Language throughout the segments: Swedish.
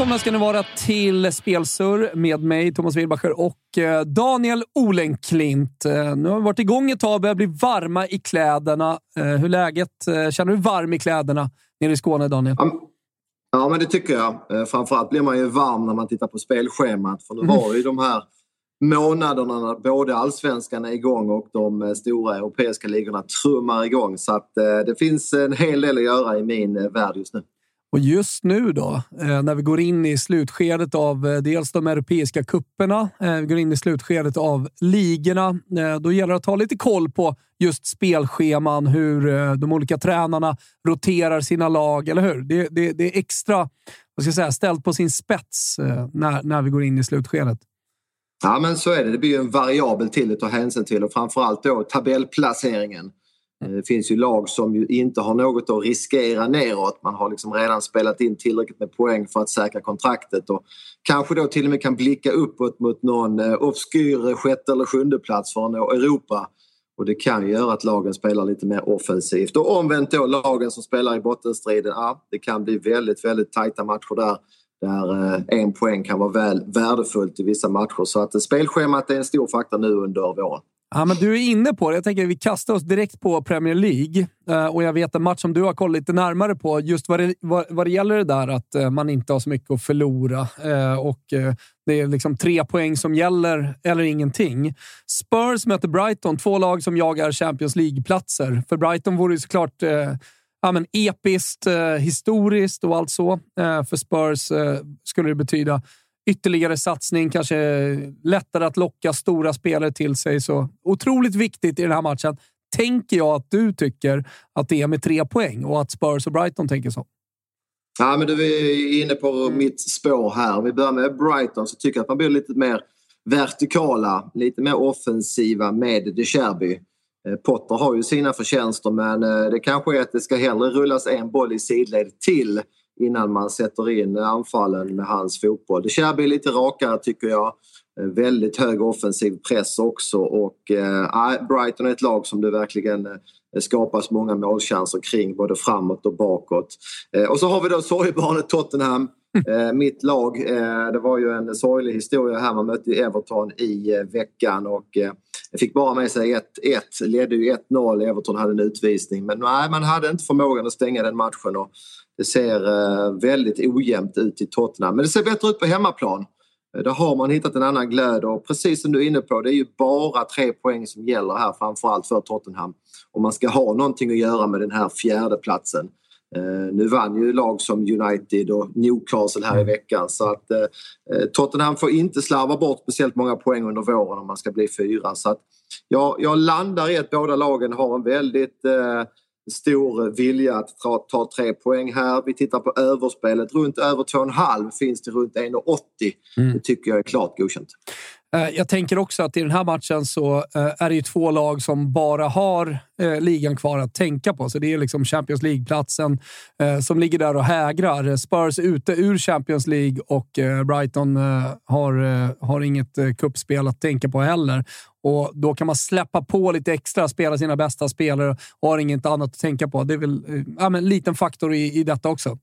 Välkomna ska ni vara till Spelsur med mig, Thomas Wilbacher och eh, Daniel Olenklint. Eh, Nu har vi varit igång ett tag, börjar bli varma i kläderna. Eh, Hur är läget? Känner du varm i kläderna nere i Skåne, Daniel? Ja, men det tycker jag. Framförallt blir man ju varm när man tittar på spelschemat. För nu var ju de här månaderna när både allsvenskan är igång och de stora europeiska ligorna trummar igång. Så att det finns en hel del att göra i min värld just nu. Och just nu då, eh, när vi går in i slutskedet av eh, dels de europeiska kupperna, eh, vi går in i slutskedet av ligorna, då gäller det att ha lite koll på just spelscheman, hur de olika tränarna roterar sina lag, eller hur? Det, det, det är extra vad ska jag säga, ställt på sin spets när, när vi går in i slutskedet. Ja, men så är det. Det blir ju en variabel till att ta hänsyn till och framförallt då tabellplaceringen. Eh, det finns ju lag som ju inte har något att riskera neråt. Man har liksom redan spelat in tillräckligt med poäng för att säkra kontraktet och kanske då till och med kan blicka uppåt mot någon eh, obskyr sjätte eller sjunde plats nå Europa. Och det kan göra att lagen spelar lite mer offensivt. Och omvänt då lagen som spelar i bottenstriden, ja, det kan bli väldigt, väldigt tajta matcher där. Där eh, en poäng kan vara väl värdefullt i vissa matcher. Så att spelschemat är en stor faktor nu under våren. Ja, men du är inne på det. Jag tänker att vi kastar oss direkt på Premier League. Eh, och jag vet en match som du har kollat lite närmare på, just vad det, vad, vad det gäller det där att eh, man inte har så mycket att förlora. Eh, och eh, Det är liksom tre poäng som gäller, eller ingenting. Spurs möter Brighton, två lag som jagar Champions League-platser. För Brighton vore det såklart eh, ja, men episkt, eh, historiskt och allt så. Eh, för Spurs eh, skulle det betyda ytterligare satsning, kanske lättare att locka stora spelare till sig. Så otroligt viktigt i den här matchen. Tänker jag att du tycker att det är med tre poäng och att Spurs och Brighton tänker så. Ja, men du är inne på mitt spår här. Om vi börjar med Brighton så tycker jag att man blir lite mer vertikala, lite mer offensiva med De Cherby. Eh, Potter har ju sina förtjänster men eh, det kanske är att det ska hellre rullas en boll i sidled till innan man sätter in anfallen med hans fotboll. Cherby är lite rakare tycker jag. Eh, Väldigt hög offensiv press också och eh, Brighton är ett lag som det verkligen eh, skapas många målchanser kring både framåt och bakåt. Eh, och så har vi då sorgebarnet Tottenham. Eh, mitt lag, det var ju en sorglig historia här. Man mötte Everton i veckan och fick bara med sig 1-1. Ledde ju 1-0. Everton hade en utvisning men nej, man hade inte förmågan att stänga den matchen. Och det ser eh, väldigt ojämnt ut i Tottenham. Men det ser bättre ut på hemmaplan. Eh, där har man hittat en annan glöd och precis som du är inne på, det är ju bara tre poäng som gäller här framförallt för Tottenham. Om man ska ha någonting att göra med den här fjärde platsen. Eh, nu vann ju lag som United och Newcastle här i veckan så att eh, eh Tottenham får inte slarva bort speciellt många poäng under våren om man ska bli fyra. Så att jag, jag landar i att båda lagen har en väldigt eh, stor vilja att ta, ta tre poäng här. Vi tittar på överspelet. Runt över 2,5 finns det runt 1,80. Mm. Det tycker jag är klart godkänt. Eh, jag tänker också att i den här matchen så eh, är det ju två lag som bara har eh, ligan kvar att tänka på. Så det är liksom Champions League-platsen som ligger där och hägrar. Spurs är ute ur Champions League och Brighton har, har inget kuppspel att tänka på heller. Och Då kan man släppa på lite extra, spela sina bästa spelare och har inget annat att tänka på. Det är väl ja, en liten faktor i, i detta också.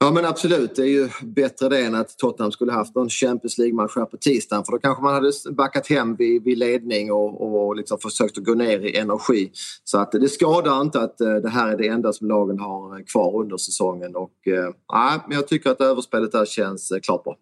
Ja men absolut, det är ju bättre det än att Tottenham skulle haft någon Champions League-match här på tisdagen för då kanske man hade backat hem vid, vid ledning och, och liksom försökt att gå ner i energi. Så att det skadar inte att eh, det här är det enda som lagen har eh, kvar under säsongen och eh, jag tycker att överspelet där känns eh, klart bra.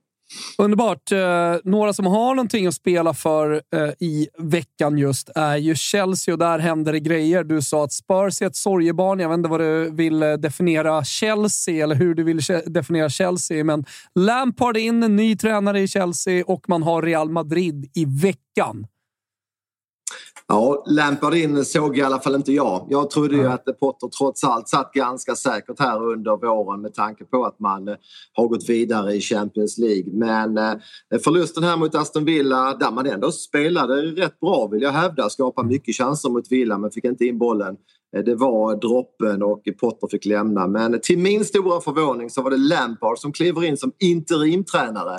Underbart. Eh, några som har någonting att spela för eh, i veckan just är ju Chelsea och där händer det grejer. Du sa att Spurs är ett sorgebarn. Jag vet inte vad du vill eh, definiera Chelsea eller hur du vill definiera Chelsea, men Lampard in, ny tränare i Chelsea och man har Real Madrid i veckan. Ja, Lampard in såg i alla fall inte jag. Jag trodde ju att Potter trots allt satt ganska säkert här under våren med tanke på att man eh, har gått vidare i Champions League. Men eh, förlusten här mot Aston Villa där man ändå spelade rätt bra vill jag hävda. Skapade mycket chanser mot Villa men fick inte in bollen. Eh, det var droppen och Potter fick lämna. Men till min stora förvåning så var det Lampard som kliver in som interimtränare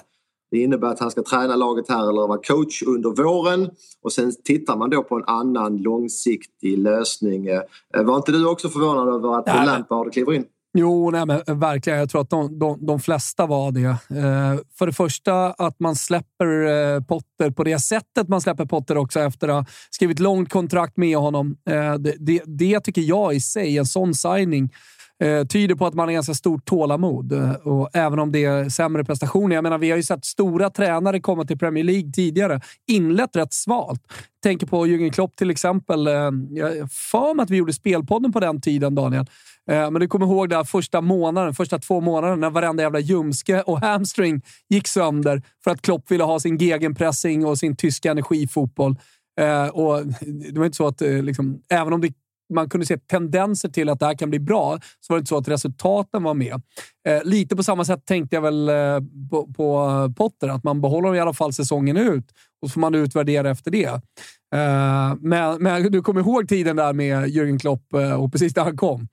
det innebär att han ska träna laget här eller vara coach under våren och sen tittar man då på en annan långsiktig lösning. Eh, var inte du också förvånad över att nej, Lampard kliver in? Jo, nej, men verkligen. Jag tror att de, de, de flesta var det. Eh, för det första att man släpper eh, Potter på det sättet man släpper Potter också efter att ha skrivit långt kontrakt med honom. Eh, det, det, det, tycker jag i sig, en sån signing, eh, tyder på att man har ganska stort tålamod. Eh, och även om det är sämre prestationer. Jag menar, vi har ju sett stora tränare komma till Premier League tidigare. Inlett rätt svalt. Tänker på Jürgen Klopp till exempel. Eh, jag för mig att vi gjorde Spelpodden på den tiden, Daniel. Eh, men du kommer ihåg där första månaden, första två månaderna när varenda jävla ljumske och hamstring gick sönder för att Klopp ville ha sin gegenpressing och sin tyska energifotboll. Och det var inte så att, liksom, även om det man kunde se tendenser till att det här kan bli bra, så var det inte så att resultaten var med. Eh, lite på samma sätt tänkte jag väl eh, på, på, eh, Potter, att man behåller i alla fall säsongen ut och så får man utvärdera efter det. Eh, men, men, du kommer ihåg tiden där med Jürgen Klopp eh, och precis där han kom?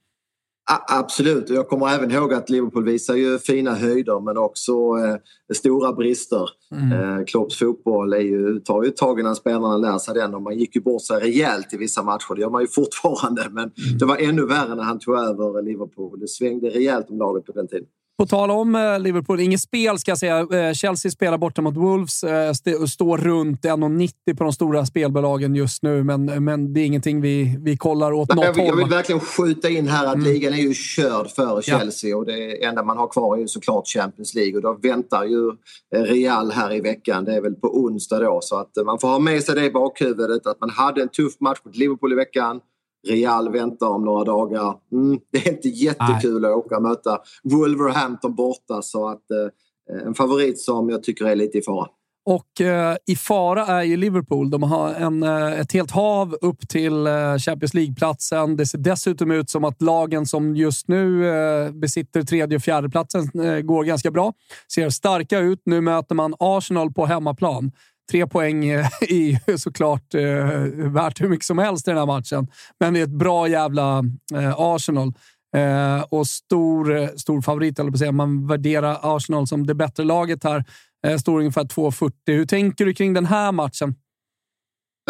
Absolut, jag kommer även ihåg att Liverpool visar ju fina höjder men också eh, stora brister. Mm. Eh, Klopps fotboll är ju, tar ju tag innan spelarna lär sig den och man gick ju bort sig rejält i vissa matcher. Det gör man ju fortfarande men mm. det var ännu värre när han tog över Liverpool. Det svängde rejält om laget på den tiden. På tal om eh, Liverpool, inget spel ska jag säga. Eh, Chelsea spelar borta mot Wolves eh, står runt 1,90 på de stora spelbolagen just nu, men, men det är ingenting vi, vi kollar åt Nej, något jag, jag vill verkligen skjuta in här att mm. ligan är ju körd för Chelsea ja. och det enda man har kvar är ju såklart Champions League och då väntar ju Real här i veckan. Det är väl på onsdag då så att man får ha med sig det i bakhuvudet att man hade en tuff match mot Liverpool i veckan. Real väntar om några dagar. Mm, det är inte jättekul Nej. att åka och möta Wolverhampton borta så att eh, en favorit som jag tycker är lite i fara. Och eh, i fara är ju Liverpool. De har en, eh, ett helt hav upp till eh, Champions League-platsen. Det ser dessutom ut som att lagen som just nu eh, besitter tredje och fjärdeplatsen eh, går ganska bra. Ser starka ut. Nu möter man Arsenal på hemmaplan. Tre poäng är ju såklart eh, värt hur mycket som helst i den här matchen. Men det är ett bra jävla eh, Arsenal. Eh, och stor, stor favorit, eller på att säga. Man värderar Arsenal som det bättre laget här. Eh, står ungefär 2,40. Hur tänker du kring den här matchen?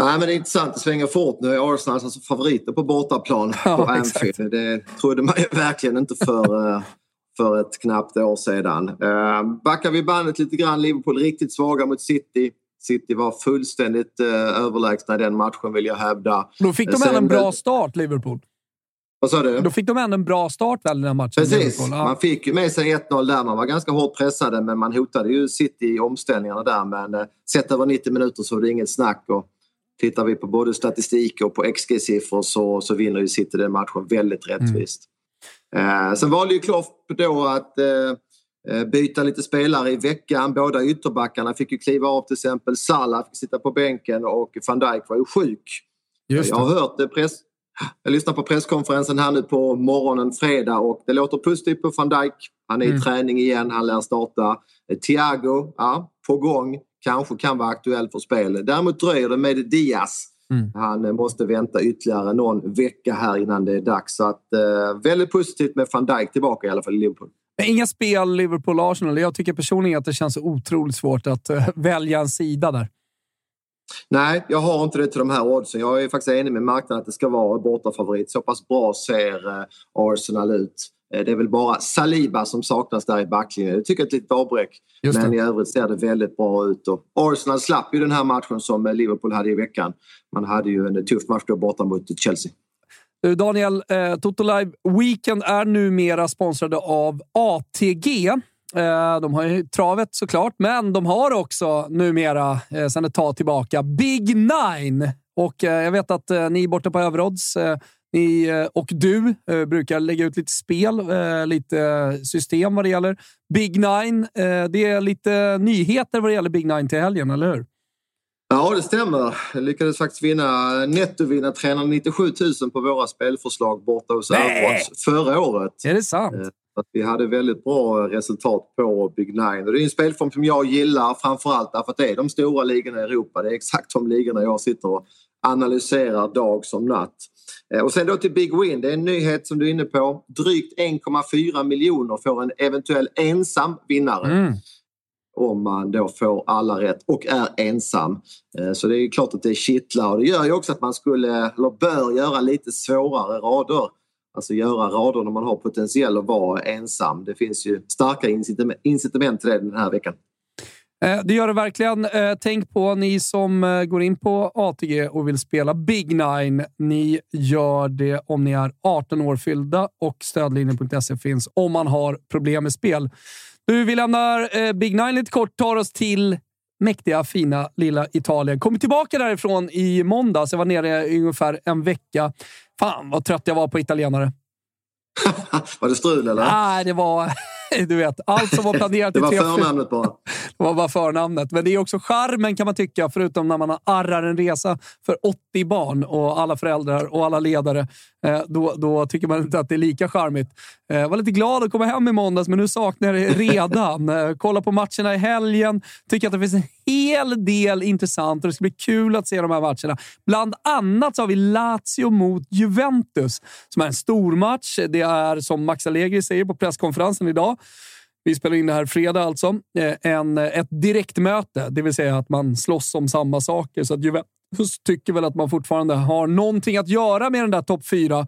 Nej, men det är intressant. Det svänger fort nu. Arsenal alltså favoriter på bortaplan ja, på Anfield. Det trodde man ju verkligen inte för, eh, för ett knappt år sedan. Eh, backar vi bandet lite grann. Liverpool riktigt svaga mot City. City var fullständigt eh, överlägsna i den matchen vill jag hävda. Då fick de ändå en bra start, Liverpool. Vad sa du? Då fick de ändå en bra start väl den matchen? Precis. Ja. Man fick ju med sig 1-0 där. Man var ganska hårt pressade men man hotade ju City i omställningarna där. Men eh, sett över 90 minuter så var det inget snack. Och tittar vi på både statistik och på XG-siffror så, så vinner ju City den matchen väldigt rättvist. Mm. Eh, sen valde ju Klopp då att eh, Eh, byta lite spelare i veckan. Båda ytterbackarna fick ju kliva av till exempel. Salah fick sitta på bänken och van Dijk var ju sjuk. Jag har hört det press... Jag lyssnar på presskonferensen här nu på morgonen fredag och det låter positivt på van Dijk. Han är i mm. träning igen, han lär starta. Eh, Thiago, ja, på gång. Kanske kan vara aktuell för spel. Däremot dröjer det med Diaz. Mm. Han eh, måste vänta ytterligare någon vecka här innan det är dags. Så att, eh, väldigt positivt med van Dijk tillbaka i alla fall i Liverpool. Men inga spel Liverpool-Arsenal. Jag tycker personligen att det känns otroligt svårt att uh, välja en sida där. Nej, jag har inte det till de här oddsen. Jag är faktiskt enig med marknaden att det ska vara bortafavorit. Så pass bra ser uh, Arsenal ut. Uh, det är väl bara Saliba som saknas där i backlinjen. Jag tycker ett litet avbräck. Men i övrigt ser det väldigt bra ut. Och Arsenal slapp ju den här matchen som Liverpool hade i veckan. Man hade ju en tuff match då borta mot Chelsea. Eh, Daniel, eh, Toto Live Weekend är numera sponsrade av ATG. Eh, de har ju travet såklart, men de har också numera, eh, sedan ett tag tillbaka, Big Nine. Och eh, jag vet att eh, ni borta på Överodds, eh, ni och du brukar lägga ut lite spel, lite system vad det gäller Big Nine. Det är lite nyheter vad det gäller Big Nine till helgen, eller hur? Ja, det stämmer. Jag lyckades faktiskt vinna, nettovinna 397 000 på våra spelförslag borta hos Överodds förra året. Är det sant? Att vi hade väldigt bra resultat på Big Nine. Och det är en spelform som jag gillar framförallt därför att det är de stora ligorna i Europa. Det är exakt de ligorna jag sitter och analyserar dag som natt. Eh, och sen då till Big Win, det är en nyhet som du är inne på. Drygt 1,4 miljoner får en eventuell ensam vinnare. Mm. Om man då får alla rätt och är ensam. Eh, så det är klart att det kittlar och det gör ju också att man skulle, eller bör göra lite svårare rader Alltså göra rader när man har potentiell att vara ensam. Det finns ju starka incitament till det den här veckan. Eh, det gör det verkligen. Eh, tänk på ni som går in på ATG och vill spela Big Nine. Ni gör det om ni är 18 år fyllda och stödlinjen.se finns om man har problem med spel. Du, vi lämnar Big Nine lite kort, tar oss till mäktiga, fina lilla Italien. Kom tillbaka därifrån i måndags. Jag var nere i ungefär en vecka. Fan vad trött jag var på italienare. var det strul eller? Nej, det var... Du vet, allt som var planerat det var förnamnet bara. Det var bara förnamnet. Men det är också charmen kan man tycka, förutom när man arrar en resa för 80 barn och alla föräldrar och alla ledare. Eh, då, då tycker man inte att det är lika charmigt. Jag eh, var lite glad att komma hem i måndags, men nu saknar jag det redan. Eh, kolla på matcherna i helgen. Tycker att det finns en hel del intressant och det ska bli kul att se de här matcherna. Bland annat så har vi Lazio mot Juventus som är en stor match. Det är som Max Allegri säger på presskonferensen idag. Vi spelar in det här fredag alltså. Eh, en, eh, ett direktmöte, det vill säga att man slåss om samma saker. Så att Juventus tycker väl att man fortfarande har någonting att göra med den där topp fyra,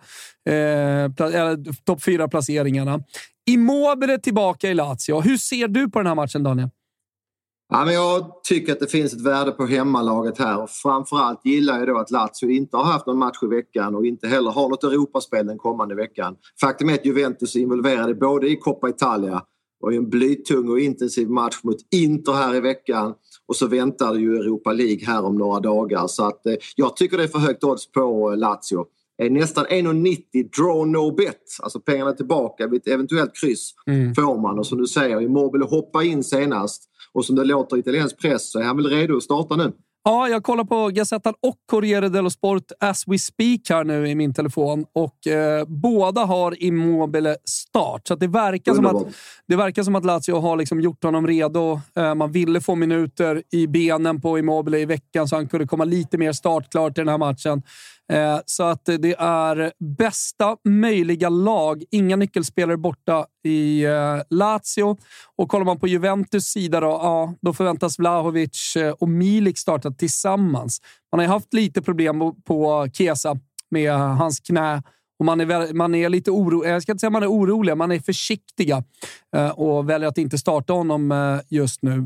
eh, top fyra placeringarna. Immobile tillbaka i Lazio. Hur ser du på den här matchen, Daniel? Ja, men jag tycker att det finns ett värde på hemmalaget här framförallt gillar jag då att Lazio inte har haft någon match i veckan och inte heller har något Europaspel den kommande veckan. Faktum är att Juventus är involverade både i Coppa Italia och i en blytung och intensiv match mot Inter här i veckan och så väntar det ju Europa League här om några dagar. Så att, eh, jag tycker det är för högt odds på Lazio. Eh, nästan 1,90 draw no bet. Alltså pengarna tillbaka vid ett eventuellt kryss mm. får man. Och som du säger, Immobile hoppa in senast. Och som det låter i italiensk press så är han väl redo att starta nu. Ja, jag kollar på Gazettan och Corriere dello Sport as we speak här nu i min telefon och eh, båda har Immobile start. Så det, verkar som att, det verkar som att Lazio har liksom gjort honom redo. Eh, man ville få minuter i benen på Immobile i veckan så han kunde komma lite mer startklar till den här matchen. Eh, så att det är bästa möjliga lag. Inga nyckelspelare borta i eh, Lazio. Och kollar man på Juventus sida då, ja, då förväntas Vlahovic eh, och Milik starta tillsammans. Man har haft lite problem på Kesa med hans knä och man är, man är lite orolig. Jag ska inte säga man är orolig, man är försiktiga eh, och väljer att inte starta honom eh, just nu.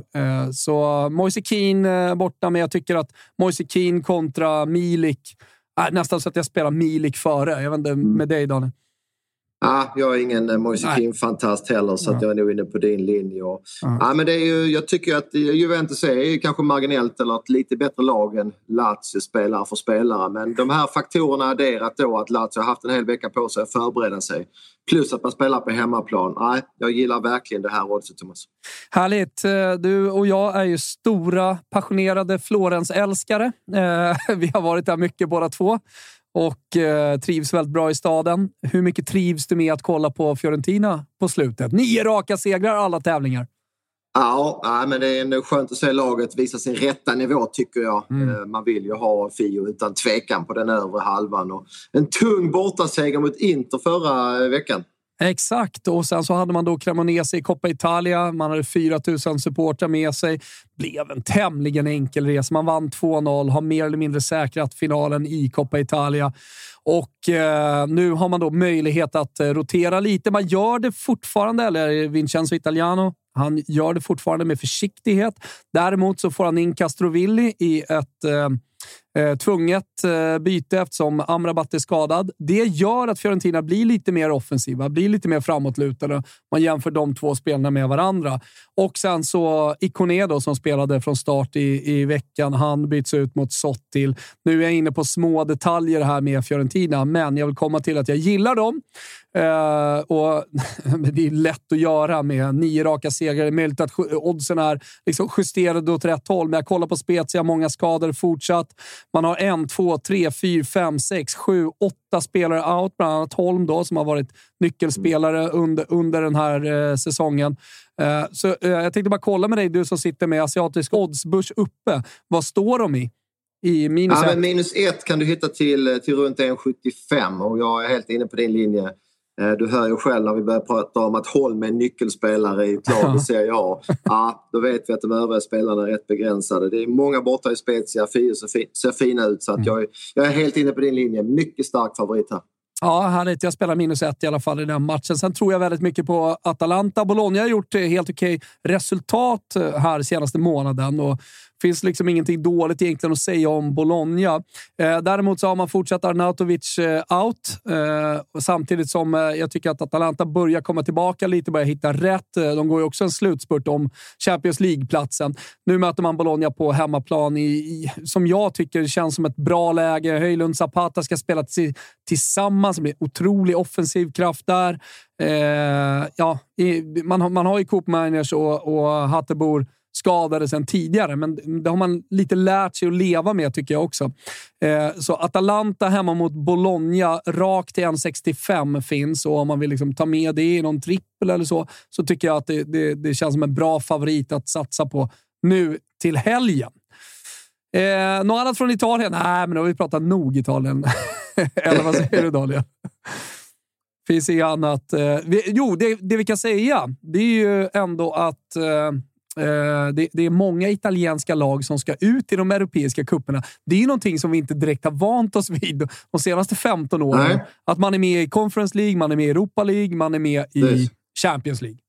Så Moise Keane borta, men jag tycker att Moise Keane kontra Milik Äh, nästan så att jag spelar Milik före. Jag vet inte med dig, Daniel. Ah, jag är ingen eh, Moise Keane-fantast heller så att jag är nog inne på din linje. Och, ah. men det är ju, jag tycker att Juventus är kanske marginellt eller ett lite bättre lag än Lazio spelare för spelare. Men de här faktorerna adderat då att Lazio har haft en hel vecka på sig att förbereda sig. Plus att man spelar på hemmaplan. Nej, jag gillar verkligen det här oddset, Thomas. Härligt! Eh, du och jag är ju stora, passionerade Florens-älskare. Eh, vi har varit där mycket båda två och eh, trivs väldigt bra i staden. Hur mycket trivs du med att kolla på Fiorentina på slutet? Nio raka segrar alla tävlingar. Ja, men det är skönt att se laget visa sin rätta nivå tycker jag. Mm. Eh, man vill ju ha Fio utan tvekan på den övre halvan. Och en tung bortaseger mot Inter förra veckan. Exakt, och sen så hade man då Cremonese i Coppa Italia. Man hade 4000 supportrar med sig. Blev en tämligen enkel resa. Man vann 2-0, har mer eller mindre säkrat finalen i Coppa Italia. Och eh, nu har man då möjlighet att eh, rotera lite. Man gör det fortfarande, eller Vincenzo Italiano, han gör det fortfarande med försiktighet. Däremot så får han in Castrovilli i ett eh, Eh, tvunget eh, byte eftersom Amrabat är skadad. Det gör att Fiorentina blir lite mer offensiva, blir lite mer framåtlutade. Man jämför de två spelarna med varandra. Och sen så Ikone då, som spelade från start i, i veckan. Han byts ut mot Sottil. Nu är jag inne på små detaljer här med Fiorentina, men jag vill komma till att jag gillar dem. Eh, och det är lätt att göra med nio raka segrar. Det är möjligt att oddsen är liksom justerade åt rätt håll, men jag kollar på Spezia. Många skador fortsatt. Man har en, två, tre, fyra, fem, sex, sju, åtta spelare out. Bland annat Holm då, som har varit nyckelspelare under, under den här uh, säsongen. Uh, så Jag tänkte bara kolla med dig, du som sitter med asiatisk oddsbörs uppe. Vad står de i? I minus, ja, ett? minus ett kan du hitta till, till runt 1,75 och jag är helt inne på din linje. Eh, du hör ju själv när vi börjar prata om att Holm är en nyckelspelare i lag och Serie A. Ja, då vet vi att de övriga spelarna är rätt begränsade. Det är många borta i Spezia, Fio ser fina ut. Så att jag, är, jag är helt inne på din linje. Mycket stark favorit här. Ja, härligt. Jag spelar minus ett i alla fall i den matchen. Sen tror jag väldigt mycket på Atalanta. Bologna har gjort helt okej resultat här senaste månaden och finns liksom ingenting dåligt egentligen att säga om Bologna. Eh, däremot så har man fortsatt Arnautovic eh, out, eh, samtidigt som eh, jag tycker att Atalanta börjar komma tillbaka lite, börjar hitta rätt. Eh, de går ju också en slutspurt om Champions League-platsen. Nu möter man Bologna på hemmaplan i, i, som jag tycker känns som ett bra läge. Höjlund Zapata ska spela tillsammans. Det blir otrolig offensiv kraft där. Eh, ja, i, man, man har ju Coop Miners och, och Hattebor skadade sedan tidigare, men det har man lite lärt sig att leva med tycker jag också. Eh, så Atalanta hemma mot Bologna, rakt till 1,65 finns och om man vill liksom ta med det i någon trippel eller så, så tycker jag att det, det, det känns som en bra favorit att satsa på nu till helgen. Eh, något annat från Italien? Nej, men då har vi pratat nog Italien. eller vad säger du Daniel? Finns inget annat. Eh, vi, jo, det, det, vi kan säga det är ju ändå att Eh, det, det, är många italienska lag som ska ut i de europeiska kupperna. Det är någonting som vi inte direkt har vant oss vid de senaste 15 åren. Nej. Att man är med i Conference League, man är med i Europa League, man är med i precis. Champions League.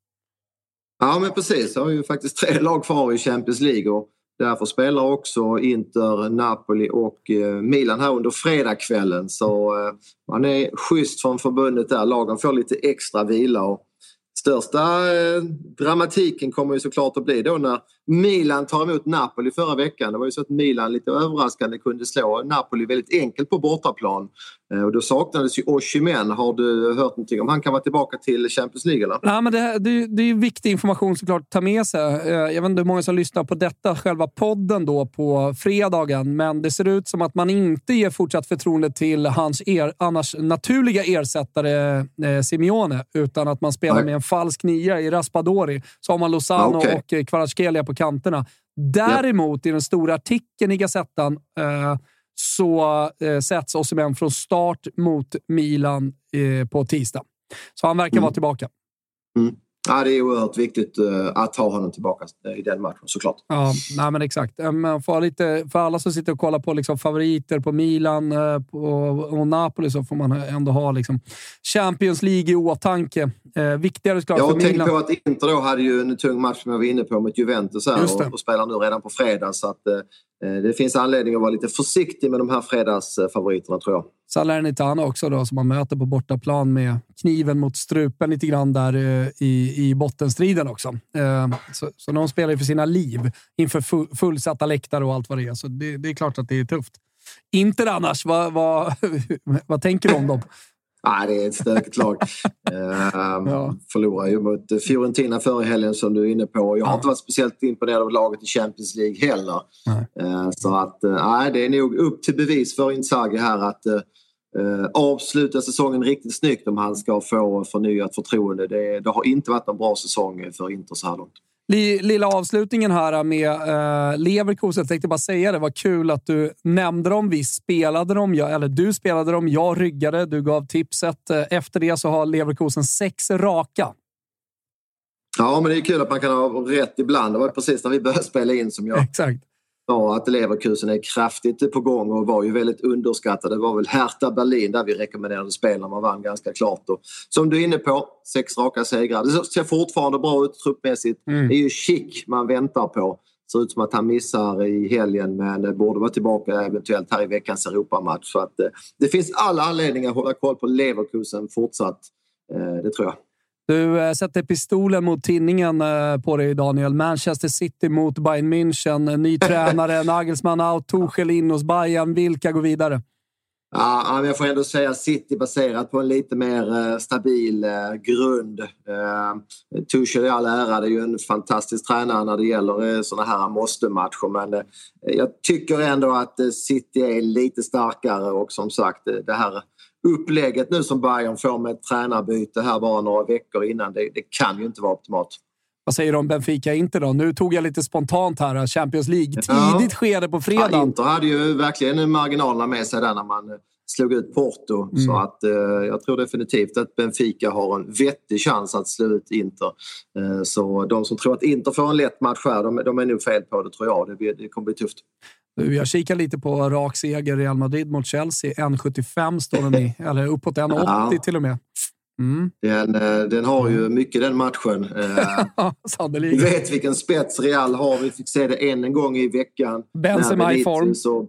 Ja, men precis. Det har ju faktiskt tre lag kvar i Champions League och därför spelar också Inter, Napoli och eh, Milan här under fredagskvällen. Så eh, man är schysst från förbundet där. Lagen får lite extra vila. Och största eh, dramatiken kommer ju såklart att bli då när Milan tar emot Napoli förra veckan. Det var ju så att Milan lite överraskande kunde slå Napoli väldigt enkelt på bortaplan. Eh, och då saknades ju Oshimen. Har du hört någonting om han kan vara tillbaka till Champions League? Eller? Nej, men det, det, det är viktig information såklart att ta med sig. Eh, jag vet inte hur många som lyssnar på detta, själva podden då på fredagen, men det ser ut som att man inte ger fortsatt förtroende till hans er, annars naturliga ersättare eh, Simeone, utan att man spelar Nej. med en falsk nia i Raspadori. Så har man Lozano okay. och Kvaratskhelia på kanterna. Däremot, i den stora artikeln i Gazettan, eh, så eh, sätts Osimhen från start mot Milan eh, på tisdag. Så han verkar mm. vara tillbaka. Mm. Ja, det är oerhört viktigt uh, att ha honom tillbaka i den matchen såklart. Ja, nej, men exakt. Men för, lite, för alla som sitter och kollar på liksom, favoriter på Milan på, och Napoli så får man ändå ha liksom, Champions League i åtanke. Uh, viktigare såklart för Milan. Jag på att Inter då hade ju en tung match som jag var inne på mot Juventus här, och, och, spelar nu redan på fredag. Så att, Eh, det finns anledning att vara lite försiktig med de här fredagsfavoriterna tror jag. Salernitana också då, som man möter på bortaplan med kniven mot strupen lite grann där eh, i, i bottenstriden också. Eh, så, så de spelar ju för sina liv inför fullsatta läktare och allt vad det är. Så det, det är klart att det är tufft. Inter annars. Vad, vad, vad tänker du om dem? Nej, det är ett stökigt lag. ehm, ja. Förlorade ju mot Fiorentina förra helgen som du är inne på. Jag har ja. inte varit speciellt imponerad av laget i Champions League heller. Ehm, så att, eh, nej, det är nog upp till bevis för Inzaghi här att eh, avsluta säsongen riktigt snyggt om han ska få förnyat förtroende. Det, det har inte varit en bra säsong för Inter så här långt. Lilla avslutningen här med uh, Leverkusen. Jag tänkte bara säga det. Vad kul att du nämnde dem. Vi spelade dem, jag, eller du spelade dem. Jag ryggade. Du gav tipset. Uh, efter det så har Leverkusen sex raka. Ja, men det är kul att man kan ha rätt ibland. Det var precis när vi började spela in som jag Exakt sa att Leverkusen är kraftigt på gång och var ju väldigt underskattade. Det var väl Hertha Berlin där vi rekommenderade spel när man vann ganska klart. Och som du är inne på, sex raka segrar. Det ser fortfarande bra ut truppmässigt. Mm. Det är ju chic man väntar på. Ser ut som att han missar i helgen men borde vara tillbaka eventuellt här i veckans Europamatch. Så att, det finns alla anledningar att hålla koll på Leverkusen fortsatt. Det tror jag. Du äh, sätter pistolen mot tinningen äh, på dig, Daniel. Manchester City mot Bayern München. Ny tränare, Nagelsmann out, Tuchel in hos Bayern. Vilka går vidare? Ja, jag får ändå säga City baserat på en lite mer eh, stabil eh, grund. Eh, Tuchel i all ära, det är ju en fantastisk tränare när det gäller såna här måste-matcher men jag tycker ändå att City är lite starkare och som sagt det här upplägget nu som Bayern får med ett tränarbyte här bara några veckor innan, det, det kan ju inte vara optimalt. Vad säger du om Benfica Inter då? Nu tog jag lite spontant här. Champions League. Tidigt ja. skede på fredag. Ja, Inter hade ju verkligen marginalerna med sig där när man eh, slog ut Porto. Mm. Så att, eh, jag tror definitivt att Benfica har en vettig chans att slå ut Inter. Eh, så de som tror att Inter får en lätt match här, de, de är nog fel på det tror jag. Det, det kommer bli tufft. Jag kikar lite på rak seger Real Madrid mot Chelsea. 1,75 står den i, eller uppåt 1,80 ja. till och med. Mm. Den, eh, den har ju mycket den matchen. Eh, Sannolikt. Du vet vilken spets Real har. Vi fick se det än en gång i veckan. Benzema i form. Så,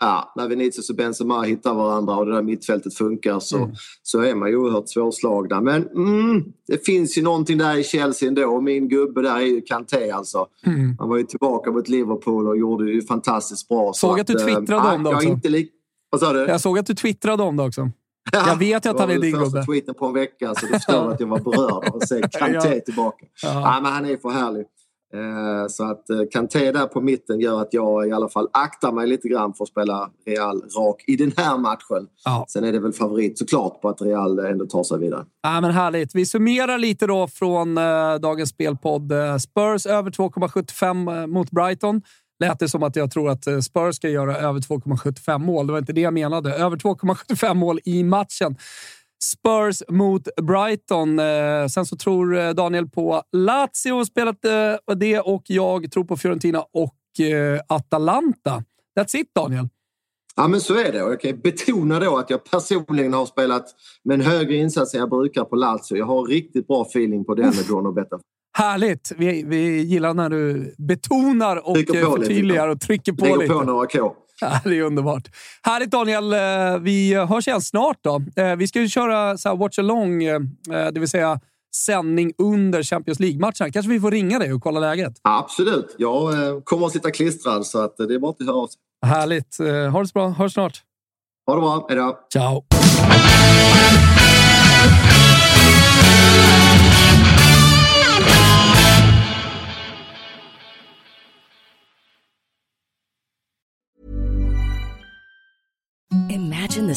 ja, när Vinicius och Benzema hittar varandra och det där mittfältet funkar så, mm. så är man ju oerhört svårslagna. Men mm, det finns ju någonting där i Chelsea ändå. Min gubbe där är ju Kanté alltså. Mm. Han var ju tillbaka mot Liverpool och gjorde det ju fantastiskt bra. Såg att, att, du eh, twittrade äh, om det också. Inte li- Vad sa du? Jag såg att du twittrade om det också. Jag vet ju att han är din gubbe. Det var tweeten på en vecka så du förstår att jag var berörd av att se Kanté tillbaka. Ja. ja. men han är för härlig. Eh, så att eh, Kanté där på mitten gör att jag i alla fall aktar mig lite grann för att spela Real rak i den här matchen. Ja. Sen är det väl favorit såklart på att Real ändå tar sig vidare. Ja, men härligt. Vi summerar lite då från eh, dagens spelpodd. Spurs över 2,75 mot Brighton lät det som att jag tror att Spurs ska göra över 2,75 mål. Det var inte det jag menade. Över 2,75 mål i matchen. Spurs mot Brighton. Eh, sen så tror eh, Daniel på Lazio, spelat det, och jag tror på Fiorentina och Atalanta. That's it, Daniel. Ja, men så är det. Jag kan betona då att jag personligen har spelat med en högre insats än jag brukar på Lazio. Jag har riktigt bra feeling på den med Bruno Betta. Härligt! Vi, vi gillar när du betonar och förtydligar och trycker på Lägger lite. på några K. Ja, det är underbart. Härligt Daniel! Eh, vi hörs igen snart. då. Eh, vi ska ju köra så watch along, eh, det vill säga sändning under Champions League-matchen. Kanske vi får ringa dig och kolla läget? Absolut. Jag kommer att sitta klistrad så att det är bara att höra av sig. Härligt. Ha det så bra. Hörs snart. Ha det bra. Hej då. Ciao.